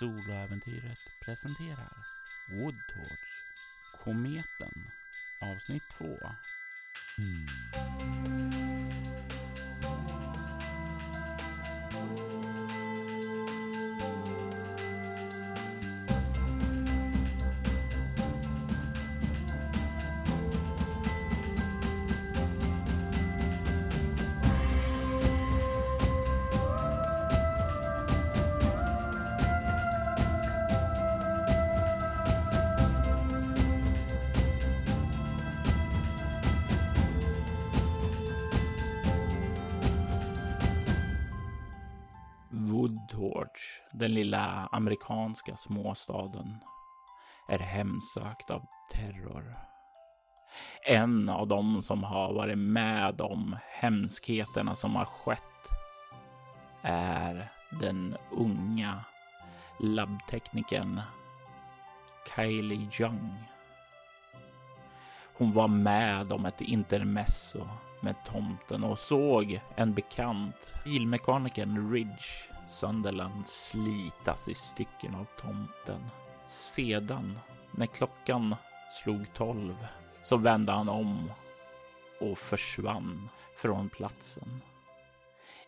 Soloäventyret presenterar Woodtorch Kometen avsnitt 2 mm. Amerikanska småstaden, är hemsökt av terror. En av dem som har varit med om hemskheterna som har skett är den unga labbteknikern Kylie Young. Hon var med om ett intermezzo med tomten och såg en bekant, bilmekanikern Ridge Sunderland, slitas i stycken av tomten. Sedan, när klockan slog tolv, så vände han om och försvann från platsen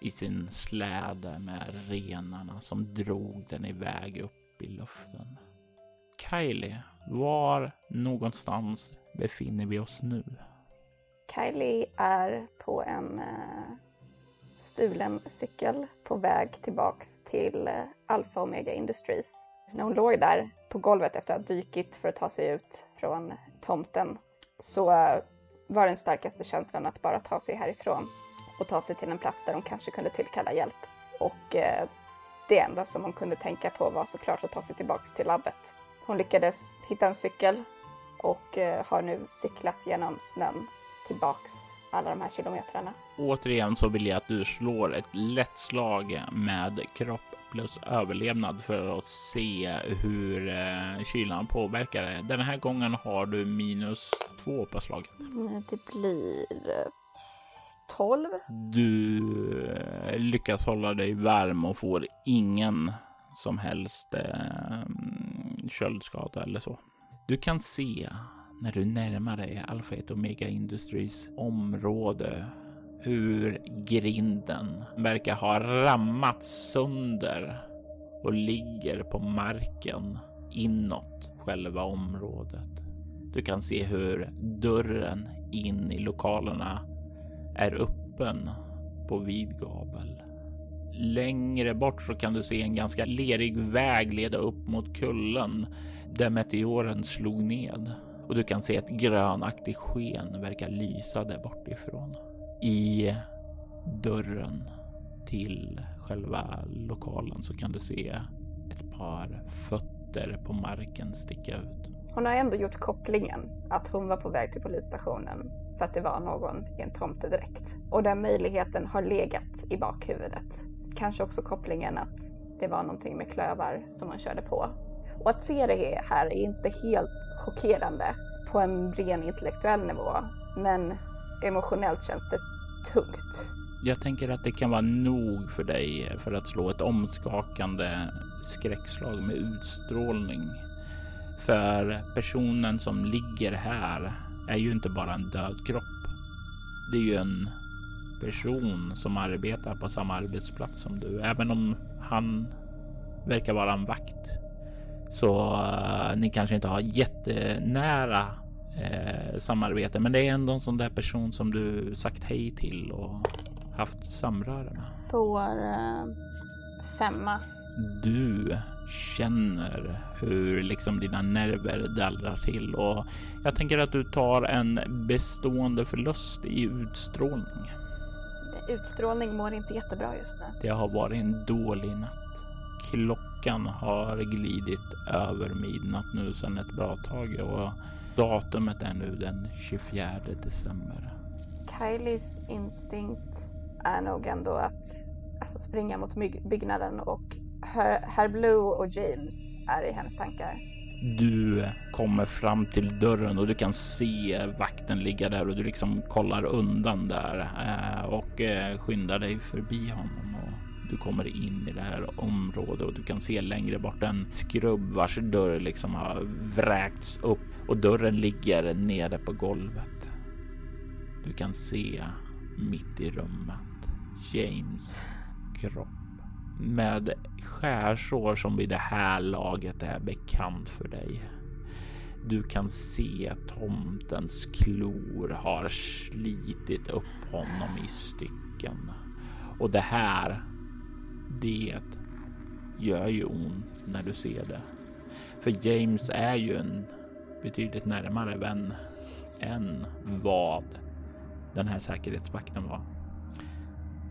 i sin släde med renarna som drog den iväg upp i luften. Kylie, var någonstans befinner vi oss nu? Kylie är på en uh, stulen cykel på väg tillbaks till eh, Alfa Omega Industries. När hon låg där på golvet efter att ha dykit för att ta sig ut från tomten så eh, var den starkaste känslan att bara ta sig härifrån och ta sig till en plats där hon kanske kunde tillkalla hjälp. Och eh, det enda som hon kunde tänka på var såklart att ta sig tillbaks till labbet. Hon lyckades hitta en cykel och har nu cyklat genom snön tillbaks alla de här kilometrarna. Återigen så vill jag att du slår ett lätt slag med kropp plus överlevnad för att se hur eh, kylan påverkar det. Den här gången har du minus två på slaget. Det blir 12. Du eh, lyckas hålla dig varm och får ingen som helst eh, köldskada eller så. Du kan se när du närmar dig Alpha 1 Omega Industries område hur grinden verkar ha rammats sönder och ligger på marken inåt själva området. Du kan se hur dörren in i lokalerna är öppen på vid gavel. Längre bort så kan du se en ganska lerig väg leda upp mot kullen där meteoren slog ned och du kan se ett grönaktigt sken verkar lysa där bortifrån. I dörren till själva lokalen så kan du se ett par fötter på marken sticka ut. Hon har ändå gjort kopplingen att hon var på väg till polisstationen för att det var någon i en tomtedräkt. Och den möjligheten har legat i bakhuvudet. Kanske också kopplingen att det var någonting med klövar som hon körde på. Och att se det här är inte helt chockerande på en ren intellektuell nivå. Men emotionellt känns det tungt. Jag tänker att det kan vara nog för dig för att slå ett omskakande skräckslag med utstrålning. För personen som ligger här är ju inte bara en död kropp. Det är ju en person som arbetar på samma arbetsplats som du, även om han verkar vara en vakt. Så uh, ni kanske inte har jättenära uh, samarbete, men det är ändå en sån där person som du sagt hej till och haft samröre med. Får uh, femma. Du känner hur liksom dina nerver dallrar till och jag tänker att du tar en bestående förlust i utstrålning. Utstrålning mår inte jättebra just nu. Det har varit en dålig natt. Klockan har glidit över midnatt nu sedan ett bra tag och datumet är nu den 24 december. Kylies instinkt är nog ändå att alltså, springa mot byggnaden och Herr Blue och James är i hennes tankar. Du kommer fram till dörren och du kan se vakten ligga där och du liksom kollar undan där eh, och eh, skyndar dig förbi honom. Och du kommer in i det här området och du kan se längre bort en skrubb vars dörr liksom har vräkts upp och dörren ligger nere på golvet. Du kan se mitt i rummet James kropp med skärsår som vid det här laget är bekant för dig. Du kan se tomtens klor har slitit upp honom i stycken. Och det här, det gör ju ont när du ser det. För James är ju en betydligt närmare vän än vad den här säkerhetsvakten var.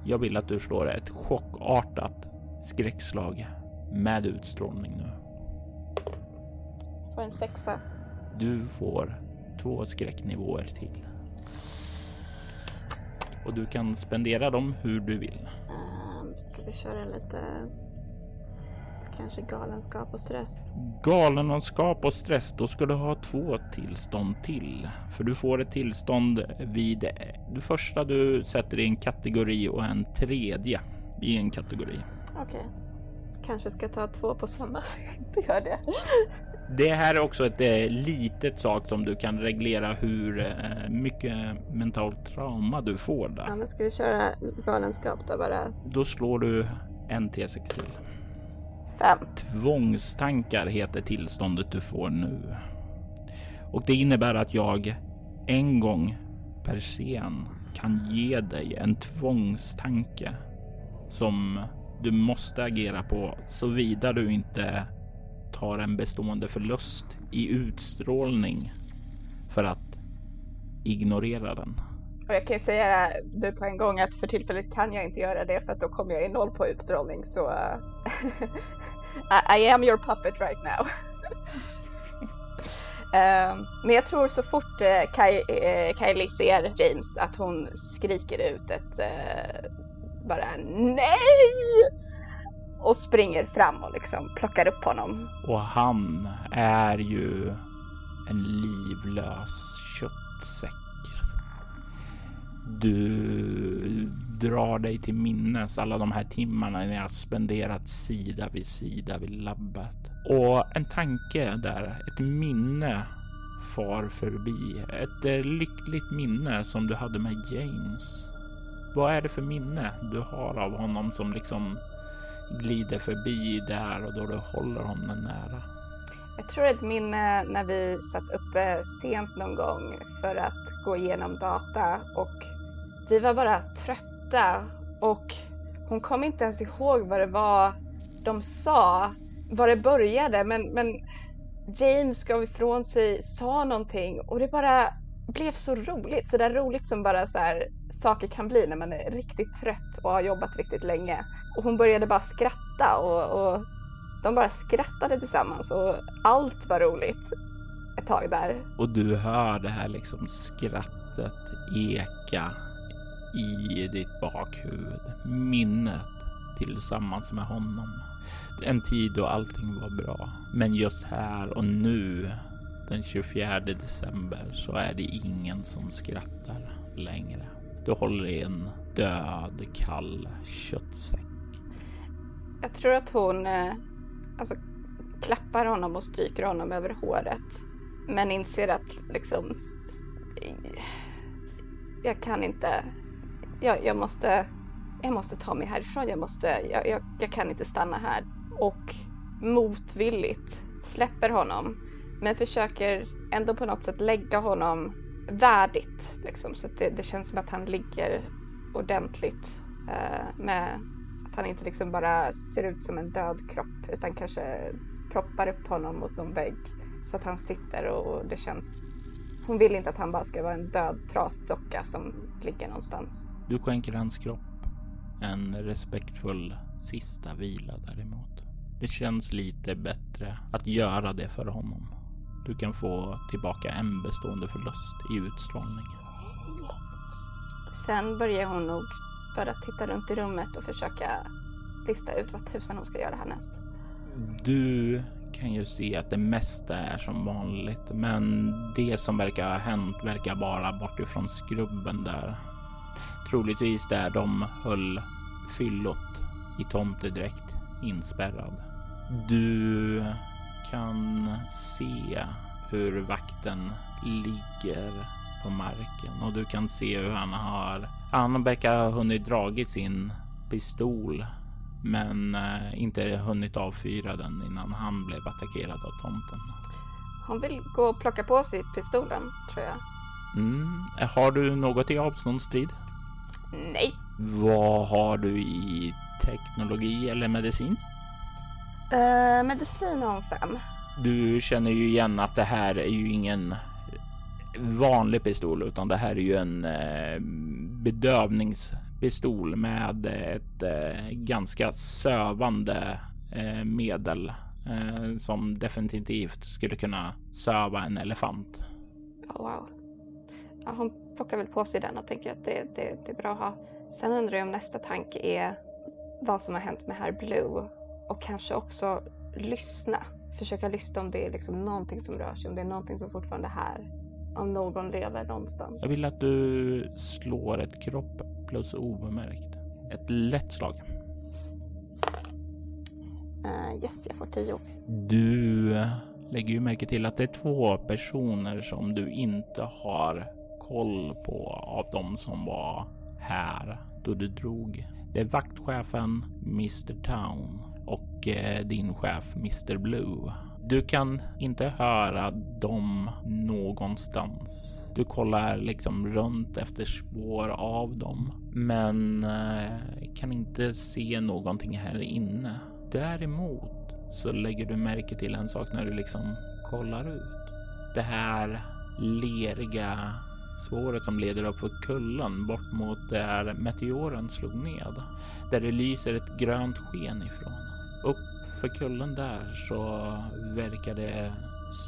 Jag vill att du slår ett chockartat skräckslag med utstrålning nu. Får en sexa. Du får två skräcknivåer till. Och du kan spendera dem hur du vill. Vi köra lite kanske galenskap och stress? Galenskap och stress, då ska du ha två tillstånd till. För du får ett tillstånd vid det första du sätter i en kategori och en tredje i en kategori. Okej. Okay. Kanske ska ta två på samma så jag inte gör det. Det här är också ett eh, litet sak som du kan reglera hur eh, mycket mentalt trauma du får där. Ja, men ska vi köra galenskap då bara? Då slår du en T6 till. Fem. Tvångstankar heter tillståndet du får nu. Och det innebär att jag en gång per scen kan ge dig en tvångstanke som du måste agera på såvida du inte tar en bestående förlust i utstrålning för att ignorera den. Och jag kan ju säga nu på en gång att för tillfället kan jag inte göra det för att då kommer jag i noll på utstrålning så uh, I, am your puppet right now. Um, men jag tror så fort uh, uh, Kylie ser James att hon skriker ut ett uh, bara nej! Och springer fram och liksom plockar upp honom. Och han är ju en livlös köttsäck. Du drar dig till minnes alla de här timmarna ni har spenderat sida vid sida vid labbet. Och en tanke där, ett minne far förbi. Ett eh, lyckligt minne som du hade med James. Vad är det för minne du har av honom som liksom glider förbi där och då du håller honom nära? Jag tror ett minne när vi satt uppe sent någon gång för att gå igenom data och vi var bara trötta och hon kom inte ens ihåg vad det var de sa, var det började, men, men James gav ifrån sig, sa någonting och det bara blev så roligt. Så där roligt som bara så här, saker kan bli när man är riktigt trött och har jobbat riktigt länge. Och hon började bara skratta och, och de bara skrattade tillsammans och allt var roligt ett tag där. Och du hör det här liksom skrattet eka i ditt bakhuvud. Minnet tillsammans med honom. En tid då allting var bra. Men just här och nu den 24 december så är det ingen som skrattar längre. Du håller i en död, kall köttsäck. Jag tror att hon eh, alltså, klappar honom och stryker honom över håret. Men inser att liksom... Jag kan inte... Jag, jag måste... Jag måste ta mig härifrån. Jag måste... Jag, jag, jag kan inte stanna här. Och motvilligt släpper honom. Men försöker ändå på något sätt lägga honom värdigt. Liksom, så att det, det känns som att han ligger ordentligt. Eh, med att han inte liksom bara ser ut som en död kropp utan kanske proppar upp honom mot någon vägg. Så att han sitter och det känns... Hon vill inte att han bara ska vara en död trasdocka som ligger någonstans. Du skänker hans kropp en respektfull sista vila däremot. Det känns lite bättre att göra det för honom. Du kan få tillbaka en bestående förlust i utstrålning. Sen börjar hon nog för att titta runt i rummet och försöka lista ut vad tusan hon ska göra härnäst. Du kan ju se att det mesta är som vanligt, men det som verkar ha hänt verkar vara bortifrån skrubben där. Troligtvis där de höll fyllot i tomtedräkt inspärrad. Du kan se hur vakten ligger på marken och du kan se hur han har. Han verkar ha hunnit dragit sin pistol, men eh, inte hunnit avfyra den innan han blev attackerad av tomten. Hon vill gå och plocka på sig pistolen, tror jag. Mm. Har du något i avståndsstrid? Nej. Vad har du i teknologi eller medicin? Uh, medicin har hon fem. Du känner ju igen att det här är ju ingen vanlig pistol utan det här är ju en eh, bedövningspistol med ett eh, ganska sövande eh, medel eh, som definitivt skulle kunna söva en elefant. Oh, wow. Ja, hon plockar väl på sig den och tänker att det, det, det är bra att ha. Sen undrar jag om nästa tanke är vad som har hänt med herr Blue och kanske också lyssna. Försöka lyssna om det är liksom någonting som rör sig, om det är någonting som fortfarande är här. Om någon lever någonstans. Jag vill att du slår ett kropp plus obemärkt. Ett lätt slag. Uh, yes, jag får tio. Du lägger ju märke till att det är två personer som du inte har koll på av de som var här då du drog. Det är vaktchefen Mr Town och eh, din chef Mr Blue. Du kan inte höra dem någonstans. Du kollar liksom runt efter spår av dem, men eh, kan inte se någonting här inne. Däremot så lägger du märke till en sak när du liksom kollar ut. Det här leriga spåret som leder upp för kullen bort mot där meteoren slog ned. Där det lyser ett grönt sken ifrån. För kullen där så verkar det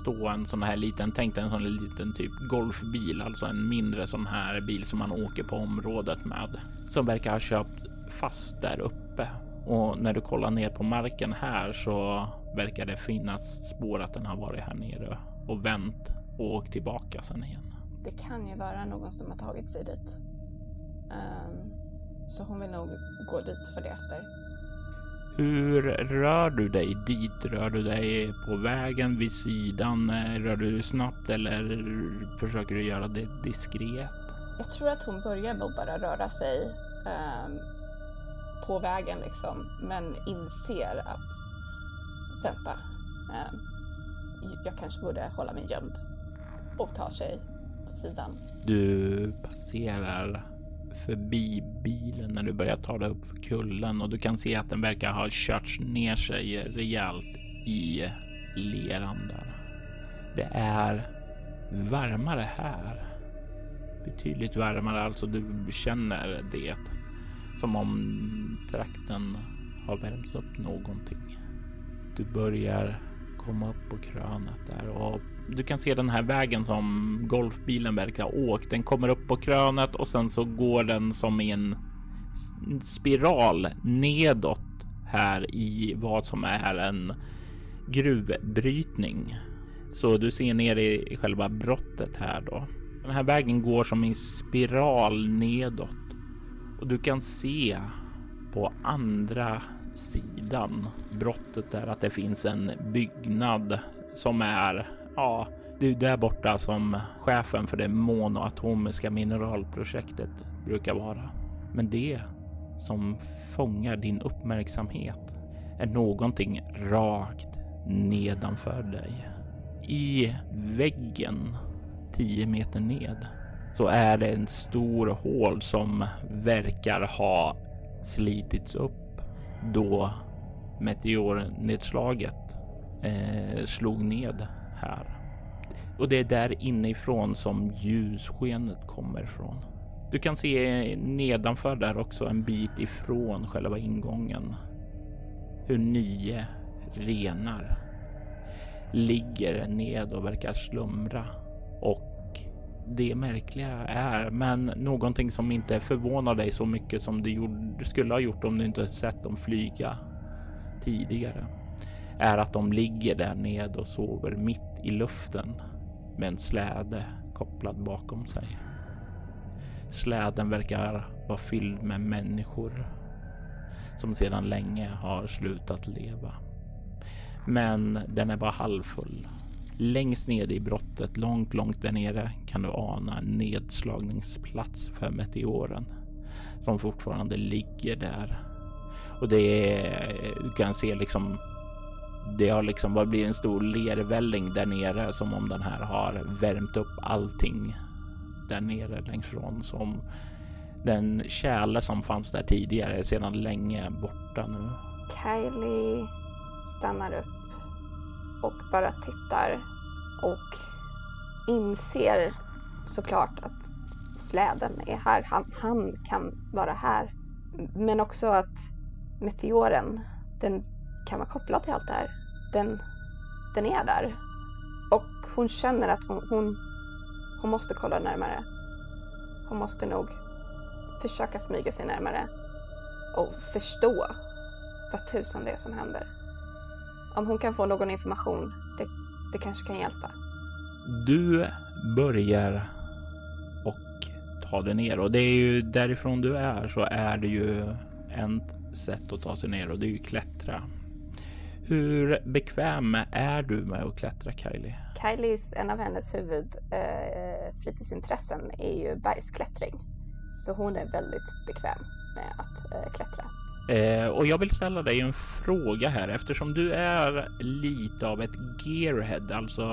stå en sån här liten, tänk en sån liten typ golfbil, alltså en mindre sån här bil som man åker på området med, som verkar ha köpt fast där uppe. Och när du kollar ner på marken här så verkar det finnas spår att den har varit här nere och vänt och åkt tillbaka sen igen. Det kan ju vara någon som har tagit sig dit. Um, så hon vill nog gå dit för det efter. Hur rör du dig dit? Rör du dig på vägen vid sidan? Rör du dig snabbt eller försöker du göra det diskret? Jag tror att hon börjar med att bara röra sig um, på vägen liksom, men inser att vänta, um, jag kanske borde hålla mig gömd och tar sig till sidan. Du passerar förbi bilen när du börjar ta dig upp för kullen och du kan se att den verkar ha körts ner sig rejält i leran där. Det är varmare här. Betydligt varmare, alltså du känner det som om trakten har värmts upp någonting. Du börjar komma upp på krönet där och du kan se den här vägen som golfbilen verkar ha åkt. Den kommer upp på krönet och sen så går den som i en spiral nedåt här i vad som är en gruvbrytning. Så du ser ner i själva brottet här då. Den här vägen går som en spiral nedåt och du kan se på andra sidan brottet där att det finns en byggnad som är Ja, det är där borta som chefen för det monoatomiska mineralprojektet brukar vara. Men det som fångar din uppmärksamhet är någonting rakt nedanför dig. I väggen 10 meter ned så är det en stor hål som verkar ha slitits upp då meteornedslaget eh, slog ned här. Och det är där inifrån som ljusskenet kommer ifrån. Du kan se nedanför där också en bit ifrån själva ingången hur nio renar ligger ned och verkar slumra. Och det märkliga är, men någonting som inte förvånar dig så mycket som det skulle ha gjort om du inte sett dem flyga tidigare är att de ligger där ned och sover mitt i luften med en släde kopplad bakom sig. Släden verkar vara fylld med människor. som sedan länge har slutat leva. Men den är bara halvfull. Längst nere i brottet, långt, långt där nere kan du ana en nedslagningsplats för meteoren som fortfarande ligger där. Och det är, du kan se liksom det har liksom bara blivit en stor lervälling där nere som om den här har värmt upp allting där nere längst från som den kärle som fanns där tidigare är sedan länge borta nu. Kylie stannar upp och bara tittar och inser såklart att släden är här. Han, han kan vara här. Men också att meteoren, den kan vara kopplad till allt det här. Den, den är där. Och hon känner att hon, hon, hon måste kolla närmare. Hon måste nog försöka smyga sig närmare och förstå vad tusan det är som händer. Om hon kan få någon information, det, det kanske kan hjälpa. Du börjar och ta dig ner och det är ju därifrån du är så är det ju ett sätt att ta sig ner och det är ju klättra. Hur bekväm är du med att klättra Kylie? Kylies, en av hennes huvudfritidsintressen eh, är ju bergsklättring. Så hon är väldigt bekväm med att eh, klättra. Eh, och jag vill ställa dig en fråga här eftersom du är lite av ett gearhead, alltså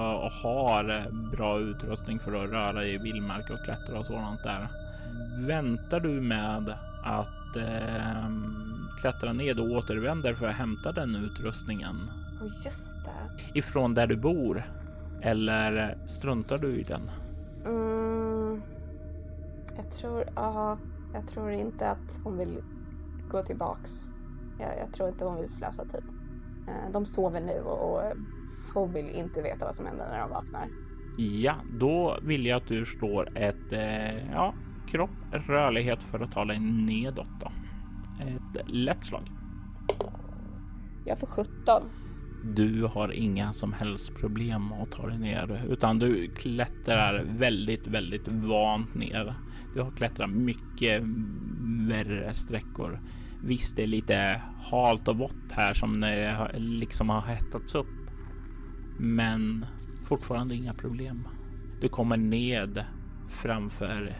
har bra utrustning för att röra i vildmark och klättra och sådant där. Väntar du med att eh, klättra ned och återvänder för att hämta den utrustningen? Och just det. Ifrån där du bor? Eller struntar du i den? Mm, jag tror, ja, jag tror inte att hon vill gå tillbaks. Jag, jag tror inte hon vill slösa tid. Eh, de sover nu och, och hon vill inte veta vad som händer när de vaknar. Ja, då vill jag att du slår ett eh, ja, kropp, rörlighet för att ta dig nedåt. Då. Ett lätt slag. Jag får 17. Du har inga som helst problem att ta dig ner utan du klättrar väldigt, väldigt vant ner. Du har klättrat mycket värre sträckor. Visst, det är lite halt och vått här som det liksom har hettats upp. Men fortfarande inga problem. Du kommer ned framför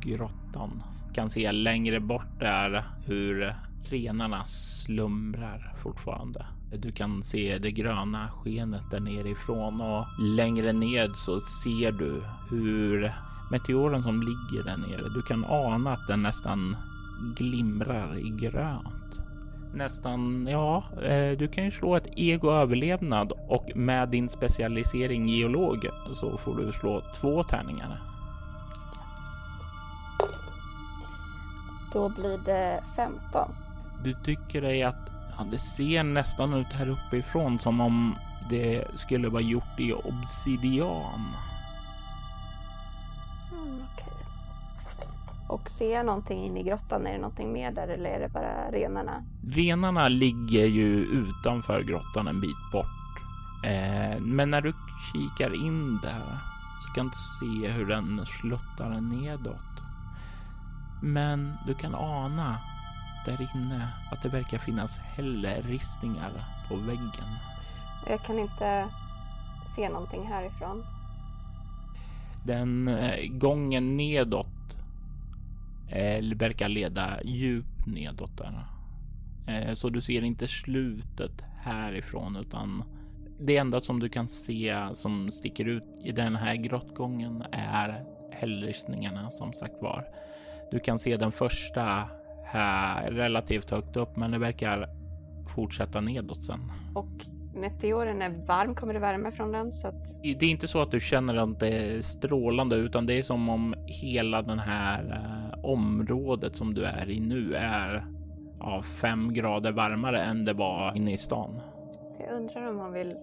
grottan. Kan se längre bort där hur renarna slumrar fortfarande. Du kan se det gröna skenet där nerifrån och längre ned så ser du hur meteoren som ligger där nere. Du kan ana att den nästan glimrar i grönt. Nästan, ja, eh, du kan ju slå ett ego överlevnad och med din specialisering geolog så får du slå två tärningar. Då blir det 15. Du tycker dig att ja, det ser nästan ut här uppifrån som om det skulle vara gjort i obsidian. Mm, okay. Och ser jag någonting in i grottan? Är det någonting mer där eller är det bara renarna? Renarna ligger ju utanför grottan en bit bort. Eh, men när du kikar in där så kan du se hur den sluttar nedåt. Men du kan ana där inne att det verkar finnas hällristningar på väggen. Jag kan inte se någonting härifrån. Den eh, gången nedåt eh, verkar leda djupt nedåt där. Eh, så du ser inte slutet härifrån utan det enda som du kan se som sticker ut i den här grottgången är hällristningarna som sagt var. Du kan se den första här relativt högt upp, men det verkar fortsätta nedåt sen. Och meteoren är varm, kommer det värme från den? Så att... Det är inte så att du känner att det är strålande, utan det är som om hela den här eh, området som du är i nu är ja, fem grader varmare än det var inne i stan. Jag undrar om man vill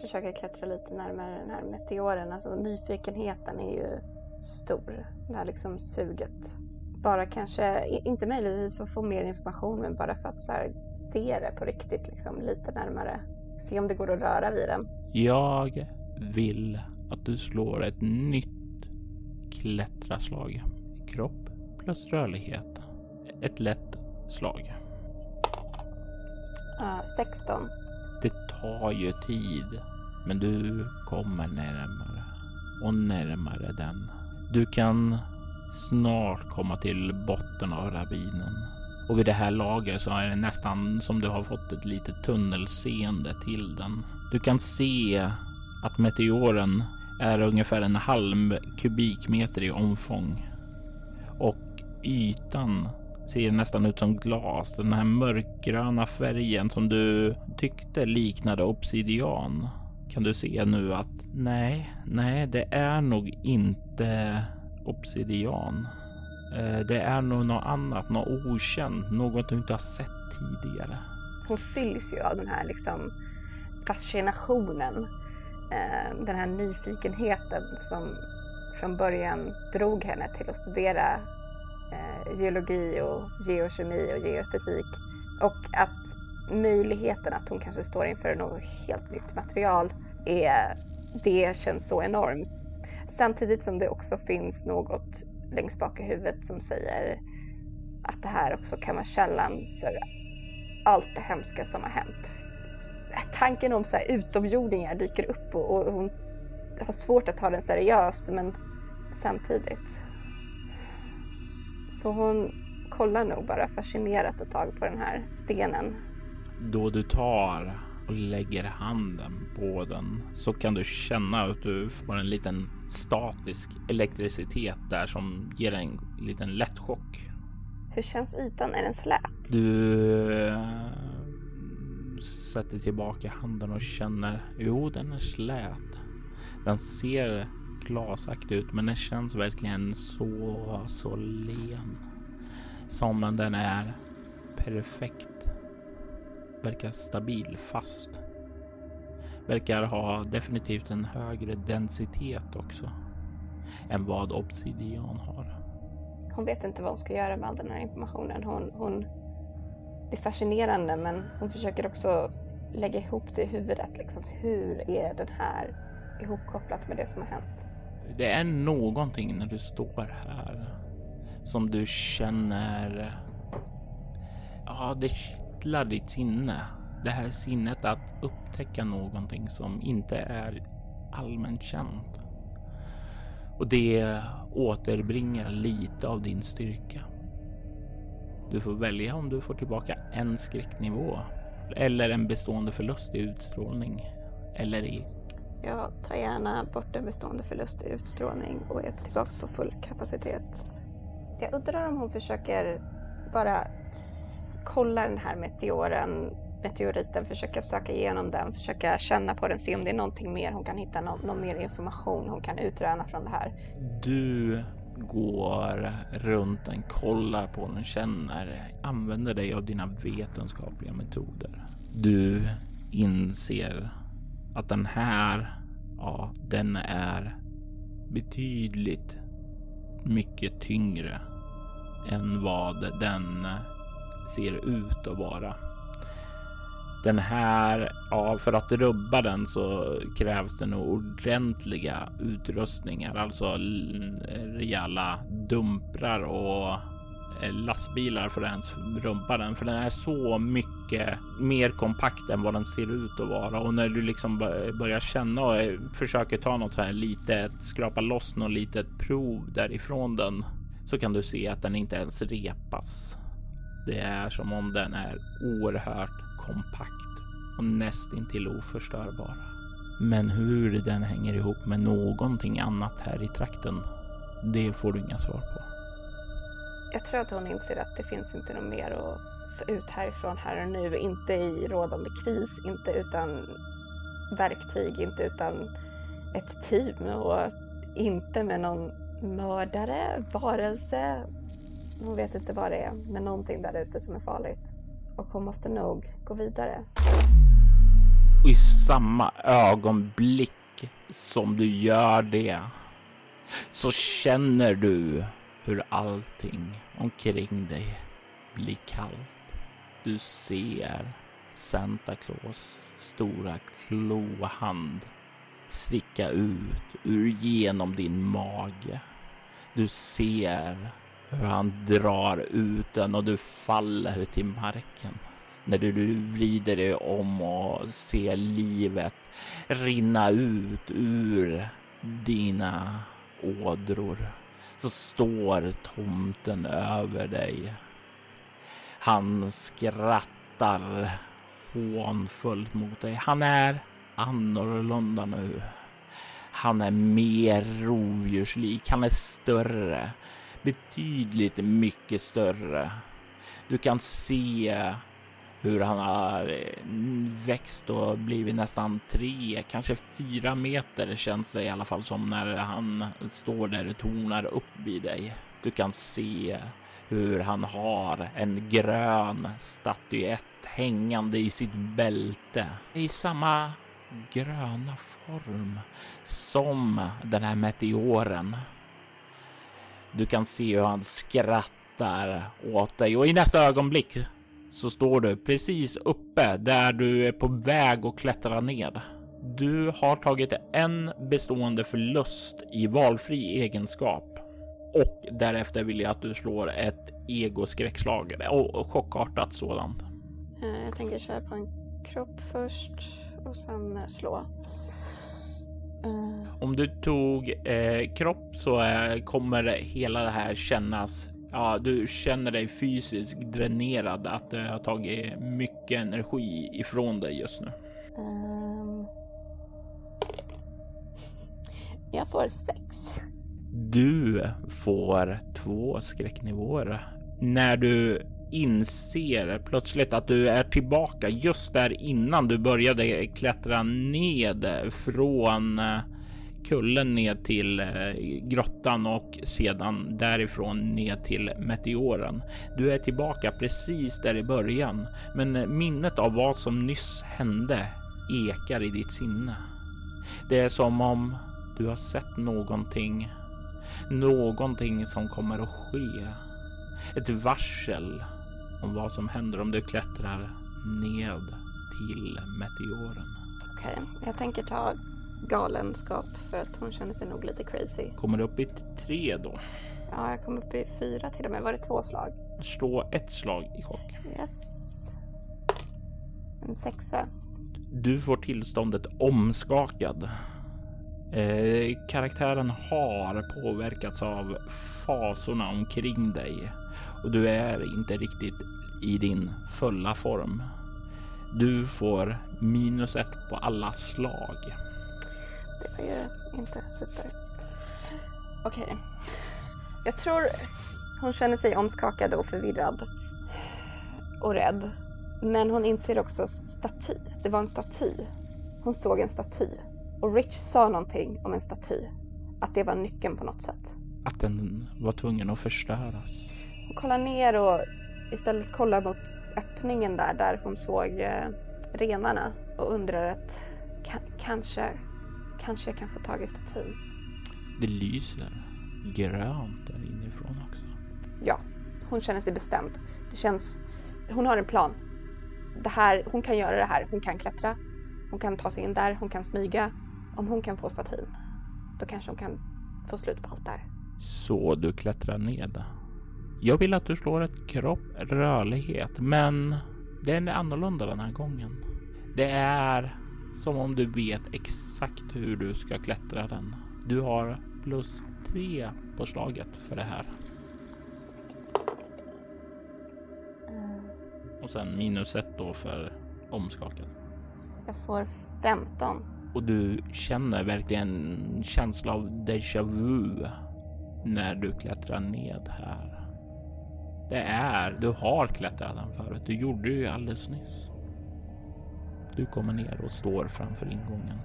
försöka klättra lite närmare den här meteoren. Alltså nyfikenheten är ju stor. Det här liksom suget bara kanske, inte möjligtvis för att få mer information, men bara för att här, se det på riktigt, liksom, lite närmare. Se om det går att röra vid den. Jag vill att du slår ett nytt klättraslag. Kropp plus rörlighet. Ett lätt slag. Uh, 16. Det tar ju tid, men du kommer närmare och närmare den. Du kan snart komma till botten av ravinen. Och vid det här laget så är det nästan som du har fått ett litet tunnelseende till den. Du kan se att meteoren är ungefär en halv kubikmeter i omfång. Och ytan ser nästan ut som glas. Den här mörkgröna färgen som du tyckte liknade obsidian kan du se nu att nej, nej, det är nog inte obsidian. Eh, det är nog något annat, något okänt, något du inte har sett tidigare. Hon fylls ju av den här liksom fascinationen, eh, den här nyfikenheten som från början drog henne till att studera eh, geologi och geokemi och geofysik. Och att möjligheten att hon kanske står inför något helt nytt material är, det känns så enormt. Samtidigt som det också finns något längst bak i huvudet som säger att det här också kan vara källan för allt det hemska som har hänt. Tanken om så här utomjordingar dyker upp och, och hon har svårt att ta den seriöst men samtidigt. Så hon kollar nog bara fascinerat ett tag på den här stenen. Då du tar och lägger handen på den så kan du känna att du får en liten statisk elektricitet där som ger en liten lätt chock. Hur känns ytan? Är den slät? Du äh, sätter tillbaka handen och känner. Jo, den är slät. Den ser glasaktig ut, men den känns verkligen så, så len. Som den är perfekt verkar stabil, fast. Verkar ha definitivt en högre densitet också än vad obsidian har. Hon vet inte vad hon ska göra med all den här informationen. Hon, hon, det är fascinerande men hon försöker också lägga ihop det i huvudet. Liksom. Hur är den här ihopkopplat med det som har hänt? Det är någonting när du står här som du känner. Ja, det kittlar ditt sinne. Det här sinnet att upptäcka någonting som inte är allmänt känt. Och det återbringar lite av din styrka. Du får välja om du får tillbaka en skräcknivå eller en bestående förlust i utstrålning eller i. Jag tar gärna bort en bestående förlust i utstrålning och är tillbaks på full kapacitet. Jag undrar om hon försöker bara kolla den här meteoren, meteoriten, försöka söka igenom den, försöka känna på den, se om det är någonting mer hon kan hitta, någon, någon mer information hon kan utröna från det här. Du går runt den, kollar på den, känner, använder dig av dina vetenskapliga metoder. Du inser att den här, ja, den är betydligt mycket tyngre än vad den ser ut att vara. Den här, ja, för att rubba den så krävs det nog ordentliga utrustningar, alltså rejäla dumprar och eh, lastbilar för att ens rubba den, för den är så mycket mer kompakt än vad den ser ut att vara. Och när du liksom börjar känna och eh, försöker ta något så här litet, skrapa loss något litet prov därifrån den, så kan du se att den inte ens repas. Det är som om den är oerhört kompakt och nästintill oförstörbar. Men hur den hänger ihop med någonting annat här i trakten, det får du inga svar på. Jag tror att hon inser att det finns inte något mer att få ut härifrån här och nu. Inte i rådande kris, inte utan verktyg, inte utan ett team och inte med någon mördare, varelse, hon vet inte vad det är, men någonting där ute som är farligt. Och hon måste nog gå vidare. Och i samma ögonblick som du gör det så känner du hur allting omkring dig blir kallt. Du ser Santa Claus stora klohand sticka ut ur genom din mage. Du ser hur han drar ut den och du faller till marken. när du vrider dig om och ser livet rinna ut ur dina ådror så står tomten över dig. Han skrattar hånfullt mot dig. Han är annorlunda nu. Han är mer rovdjurslik. Han är större. Betydligt mycket större. Du kan se hur han har eh, växt och blivit nästan tre, kanske fyra meter känns det i alla fall som när han står där och tornar upp vid dig. Du kan se hur han har en grön statyett hängande i sitt bälte i samma gröna form som den här meteoren. Du kan se hur han skrattar åt dig och i nästa ögonblick så står du precis uppe där du är på väg att klättra ned. Du har tagit en bestående förlust i valfri egenskap och därefter vill jag att du slår ett egoskräckslag och chockartat sådant. Eh, jag tänker köra på en kropp först och sen slå. Uh. Om du tog eh, kropp så eh, kommer hela det här kännas ja, du känner dig fysiskt dränerad, att det har tagit mycket energi ifrån dig just nu. Um, jag får sex. Du får två skräcknivåer när du inser plötsligt att du är tillbaka just där innan du började klättra ned från eh, kullen ner till eh, grottan och sedan därifrån ner till meteoren. Du är tillbaka precis där i början, men minnet av vad som nyss hände ekar i ditt sinne. Det är som om du har sett någonting, någonting som kommer att ske. Ett varsel om vad som händer om du klättrar ned till meteoren. Okej, okay, jag tänker ta galenskap för att hon känner sig nog lite crazy. Kommer du upp i tre då? Ja, jag kom upp i fyra till och med. Var det två slag? Slå ett slag i chock. Yes. En sexa. Du får tillståndet omskakad. Eh, karaktären har påverkats av fasorna omkring dig och du är inte riktigt i din fulla form. Du får minus ett på alla slag. Det var ju inte super. Okej. Okay. Jag tror hon känner sig omskakad och förvirrad. Och rädd. Men hon inser också staty. Det var en staty. Hon såg en staty. Och Rich sa någonting om en staty. Att det var nyckeln på något sätt. Att den var tvungen att förstöras. Hon kollar ner och istället kollar mot öppningen där, där hon såg eh, renarna. Och undrar att kanske Kanske jag kan få tag i statyn. Det lyser grönt där inifrån också. Ja, hon känner sig bestämd. Det känns... Hon har en plan. Det här, hon kan göra det här. Hon kan klättra. Hon kan ta sig in där. Hon kan smyga. Om hon kan få statyn, då kanske hon kan få slut på allt där. Så du klättrar ned. Jag vill att du slår ett kropp rörlighet, men det är annorlunda den här gången. Det är som om du vet exakt hur du ska klättra den. Du har plus tre på slaget för det här. Och sen minus ett då för omskakad. Jag får 15. Och du känner verkligen en känsla av déjà vu när du klättrar ned här. Det är, du har klättrat den förut. Du gjorde det ju alldeles nyss. Du kommer ner och står framför ingången.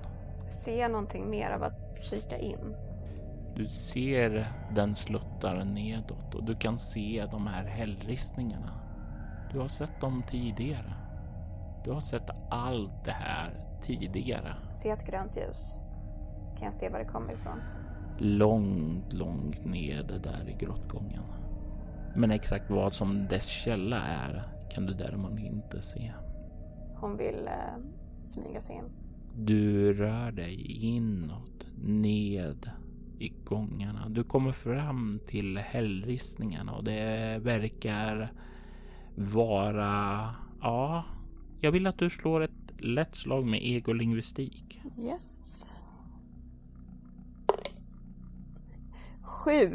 Ser jag någonting mer av att kika in? Du ser den sluttar nedåt och du kan se de här hällristningarna. Du har sett dem tidigare. Du har sett allt det här tidigare. Se ett grönt ljus. Kan jag se var det kommer ifrån? Långt, långt ned där i grottgången. Men exakt vad som dess källa är kan du däremot inte se hon vill eh, smyga sig in. Du rör dig inåt, ned i gångarna. Du kommer fram till hällristningarna och det verkar vara Ja, jag vill att du slår ett lätt slag med egolingvistik. Yes. Sju.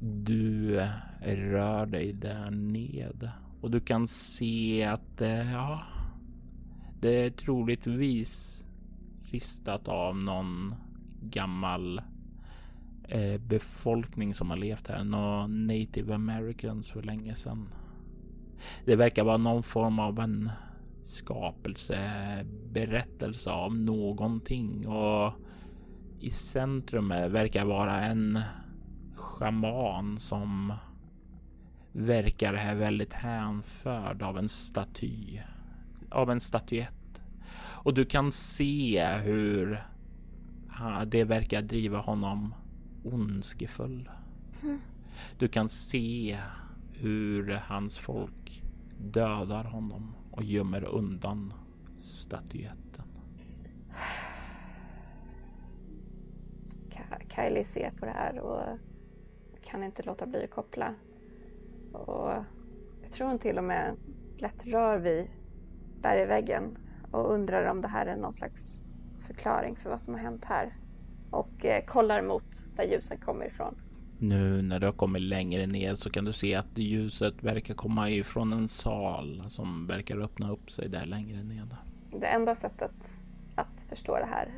Du rör dig där ned och du kan se att eh, ja, det är troligtvis ristat av någon gammal eh, befolkning som har levt här. Några native americans för länge sedan. Det verkar vara någon form av en skapelseberättelse av någonting och i centrum verkar vara en schaman som verkar här väldigt hänförd av en staty, av en statyett. Och du kan se hur det verkar driva honom ondskefull. Du kan se hur hans folk dödar honom och gömmer undan statyetten. Kylie ser på det här och kan inte låta bli att koppla. Och jag tror hon till och med lätt rör vid bergväggen och undrar om det här är någon slags förklaring för vad som har hänt här. Och eh, kollar mot där ljusen kommer ifrån. Nu när du har kommit längre ner så kan du se att ljuset verkar komma ifrån en sal som verkar öppna upp sig där längre ned. Det enda sättet att förstå det här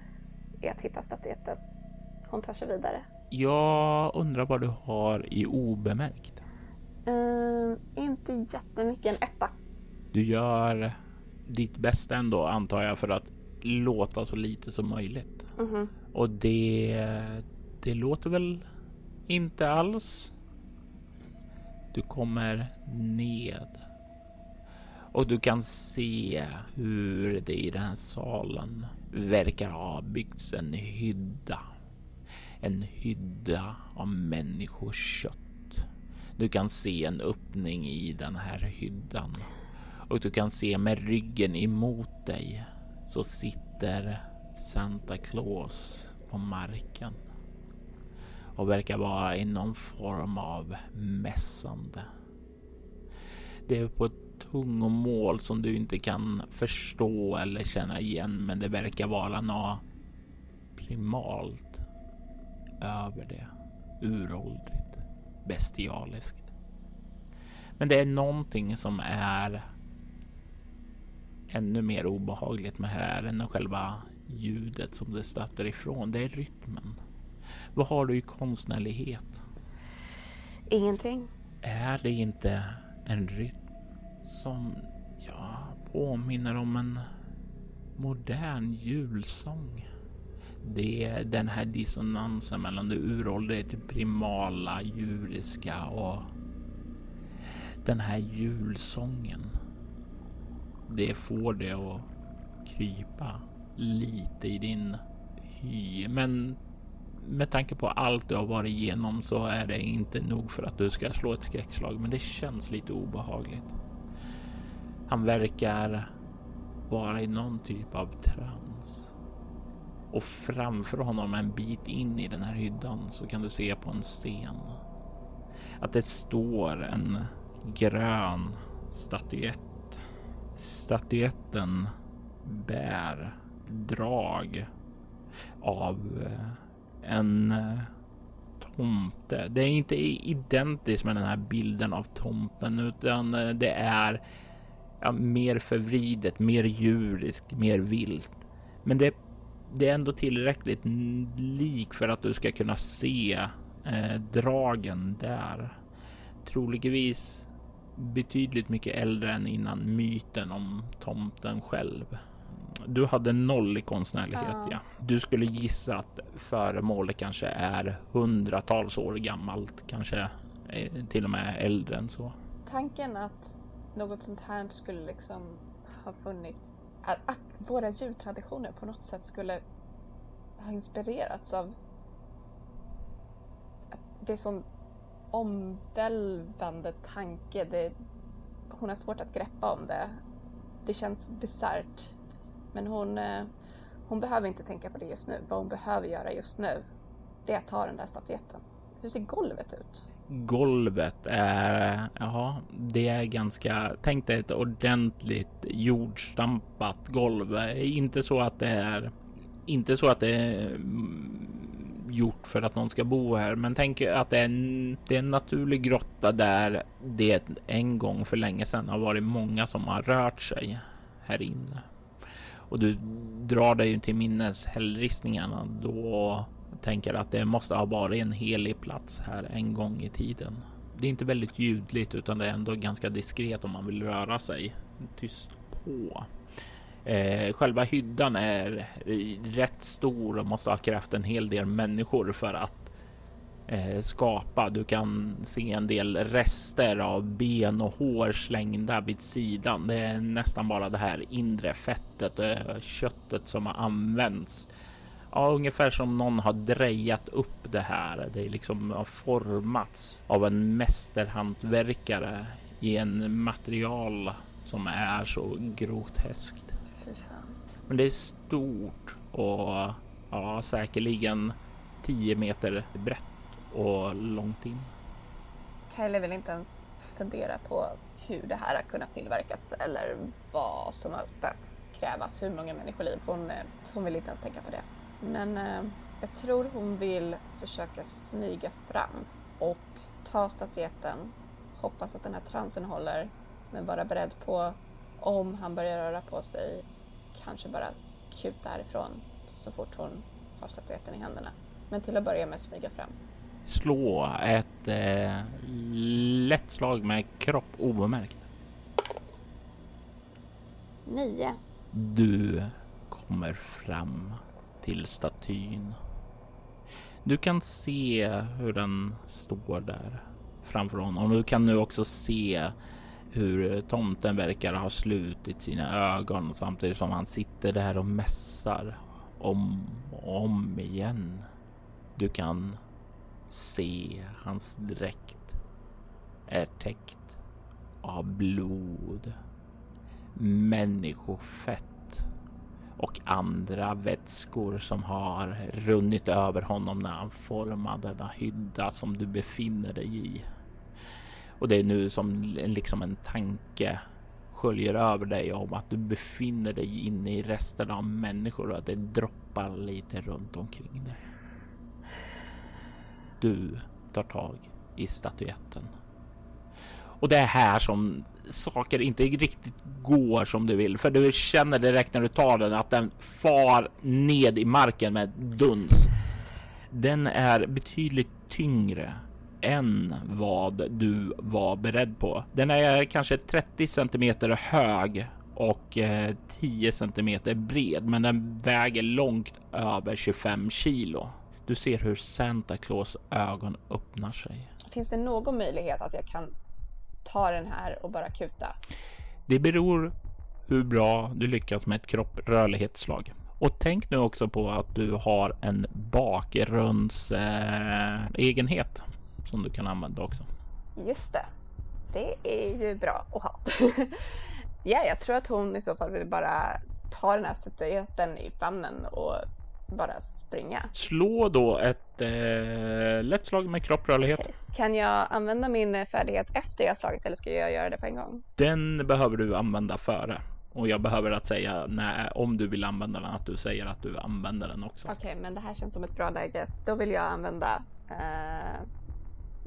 är att hitta statyetten. Hon tar sig vidare. Jag undrar vad du har i obemärkt? Uh, inte jättemycket, en etta. Du gör ditt bästa ändå antar jag för att låta så lite som möjligt. Mm -hmm. Och det, det låter väl inte alls. Du kommer ned och du kan se hur det i den här salen verkar ha byggts en hydda. En hydda av människokött. Du kan se en öppning i den här hyddan och du kan se med ryggen emot dig så sitter Santa Claus på marken och verkar vara i någon form av mässande. Det är på ett tungomål som du inte kan förstå eller känna igen, men det verkar vara något primalt över det. Uråldrigt, bestialiskt. Men det är någonting som är ännu mer obehagligt med här än själva ljudet som det stöter ifrån. Det är rytmen. Vad har du i konstnärlighet? Ingenting. Är det inte en rytm som ja, påminner om en modern julsång? Det är den här dissonansen mellan det uråldriga, primala, djuriska och den här julsången. Det får det att krypa lite i din hy. Men med tanke på allt du har varit igenom så är det inte nog för att du ska slå ett skräckslag. Men det känns lite obehagligt. Han verkar vara i någon typ av trans. Och framför honom en bit in i den här hyddan så kan du se på en scen att det står en grön statyett. Statyetten bär drag av eh, en eh, tomte. Det är inte identiskt med den här bilden av tomten utan eh, det är ja, mer förvridet, mer djuriskt, mer vilt. Men det, det är ändå tillräckligt lik för att du ska kunna se eh, dragen där. Troligtvis betydligt mycket äldre än innan myten om tomten själv. Du hade noll i konstnärlighet. Ja. ja. Du skulle gissa att föremålet kanske är hundratals år gammalt, kanske eh, till och med äldre än så. Tanken att något sånt här skulle liksom ha funnits, att, att våra jultraditioner på något sätt skulle ha inspirerats av det är sån omvälvande tanke. Det, hon har svårt att greppa om det. Det känns bisarrt men hon, eh, hon behöver inte tänka på det just nu. Vad hon behöver göra just nu, det är att ta den där statyetten. Hur ser golvet ut? golvet är, ja, det är ganska, tänk dig ett ordentligt jordstampat golv. Inte så att det är, inte så att det är mm, gjort för att någon ska bo här, men tänk att det är en, det är en naturlig grotta där det en gång för länge sedan har varit många som har rört sig här inne. Och du drar dig till minnes hällristningarna då tänker att det måste ha varit en helig plats här en gång i tiden. Det är inte väldigt ljudligt utan det är ändå ganska diskret om man vill röra sig tyst på. Eh, själva hyddan är rätt stor och måste ha krävt en hel del människor för att skapa. Du kan se en del rester av ben och hår slängda vid sidan. Det är nästan bara det här inre fettet och köttet som har använts Ja, ungefär som någon har drejat upp det här. Det liksom har formats av en mästerhantverkare i en material som är så groteskt. Men det är stort och ja, säkerligen 10 meter brett och långt in. Kyle vill inte ens fundera på hur det här har kunnat tillverkas eller vad som har behövt krävas, hur många människoliv. Hon, eh, hon vill inte ens tänka på det. Men eh, jag tror hon vill försöka smyga fram och ta statyetten, hoppas att den här transen håller, men vara beredd på om han börjar röra på sig, kanske bara kuta härifrån så fort hon har statyetten i händerna. Men till att börja med smyga fram. Slå ett eh, lätt slag med kropp obemärkt. Nio. Du kommer fram till statyn. Du kan se hur den står där framför honom. Du kan nu också se hur tomten verkar ha slutit sina ögon samtidigt som han sitter där och mässar om och om igen. Du kan se hans dräkt är täckt av blod, människofett och andra vätskor som har runnit över honom när han formade denna hydda som du befinner dig i. Och det är nu som liksom en tanke sköljer över dig om att du befinner dig inne i resten av människor och att det droppar lite runt omkring dig. Du tar tag i statyetten och det är här som saker inte riktigt går som du vill, för du känner direkt när du tar den att den far ned i marken med duns. Den är betydligt tyngre än vad du var beredd på. Den är kanske 30 centimeter hög och eh, 10 centimeter bred, men den väger långt över 25 kilo. Du ser hur Santa Claus ögon öppnar sig. Finns det någon möjlighet att jag kan ta den här och bara kuta? Det beror hur bra du lyckas med ett kropprörlighetsslag. Och tänk nu också på att du har en bakgrundsegenhet eh, som du kan använda också. Just det. Det är ju bra att ha. ja, jag tror att hon i så fall vill bara ta den här statyetten i famnen och bara springa. Slå då ett eh, lätt slag med kropprörlighet. Okay. Kan jag använda min eh, färdighet efter jag slagit eller ska jag göra det på en gång? Den behöver du använda före. Och jag behöver att säga när, om du vill använda den, att du säger att du använder den också. Okej, okay, men det här känns som ett bra läge. Då vill jag använda eh,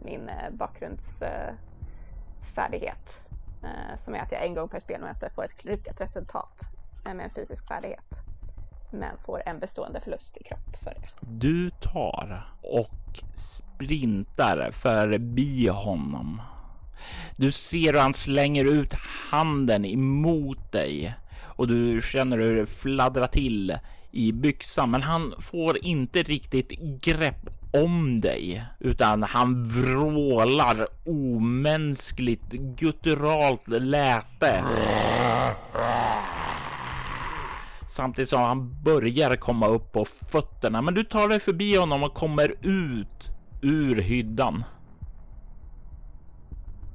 min eh, bakgrundsfärdighet. Eh, som är att jag en gång per spelmöte får ett lyckat resultat med en fysisk färdighet men får en bestående förlust i kropp för det. Du tar och sprintar förbi honom. Du ser hur han slänger ut handen emot dig och du känner hur det fladdrar till i byxan, men han får inte riktigt grepp om dig, utan han vrålar omänskligt gutturalt läte samtidigt som han börjar komma upp på fötterna. Men du tar dig förbi honom och kommer ut ur hyddan.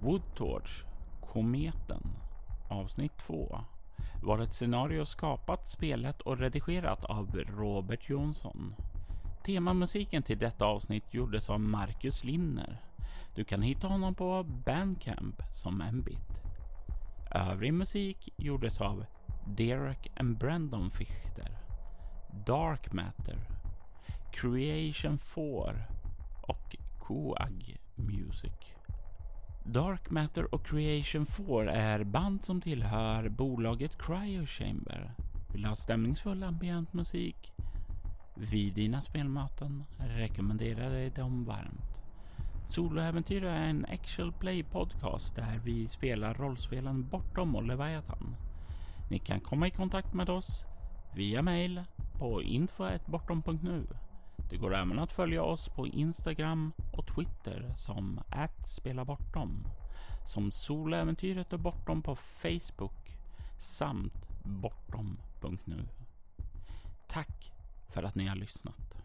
Woodtorch, Kometen, avsnitt 2 var ett scenario skapat, spelat och redigerat av Robert Jonsson. Temamusiken till detta avsnitt gjordes av Marcus Linner. Du kan hitta honom på Bandcamp som Mbit. Övrig musik gjordes av Derek and Brandon Fichter, Dark Matter, Creation 4 och Coag Music. Dark Matter och Creation 4 är band som tillhör bolaget Cryo Chamber. Vill du ha stämningsfull ambient musik vid dina spelmöten rekommenderar jag dem varmt. Soloäventyr är en actual play podcast där vi spelar rollspelen Bortom och Leviathan. Ni kan komma i kontakt med oss via mail på info.bortom.nu. Det går även att följa oss på Instagram och Twitter som @spelabortom, som Soläventyret och Bortom på Facebook samt bortom.nu. Tack för att ni har lyssnat.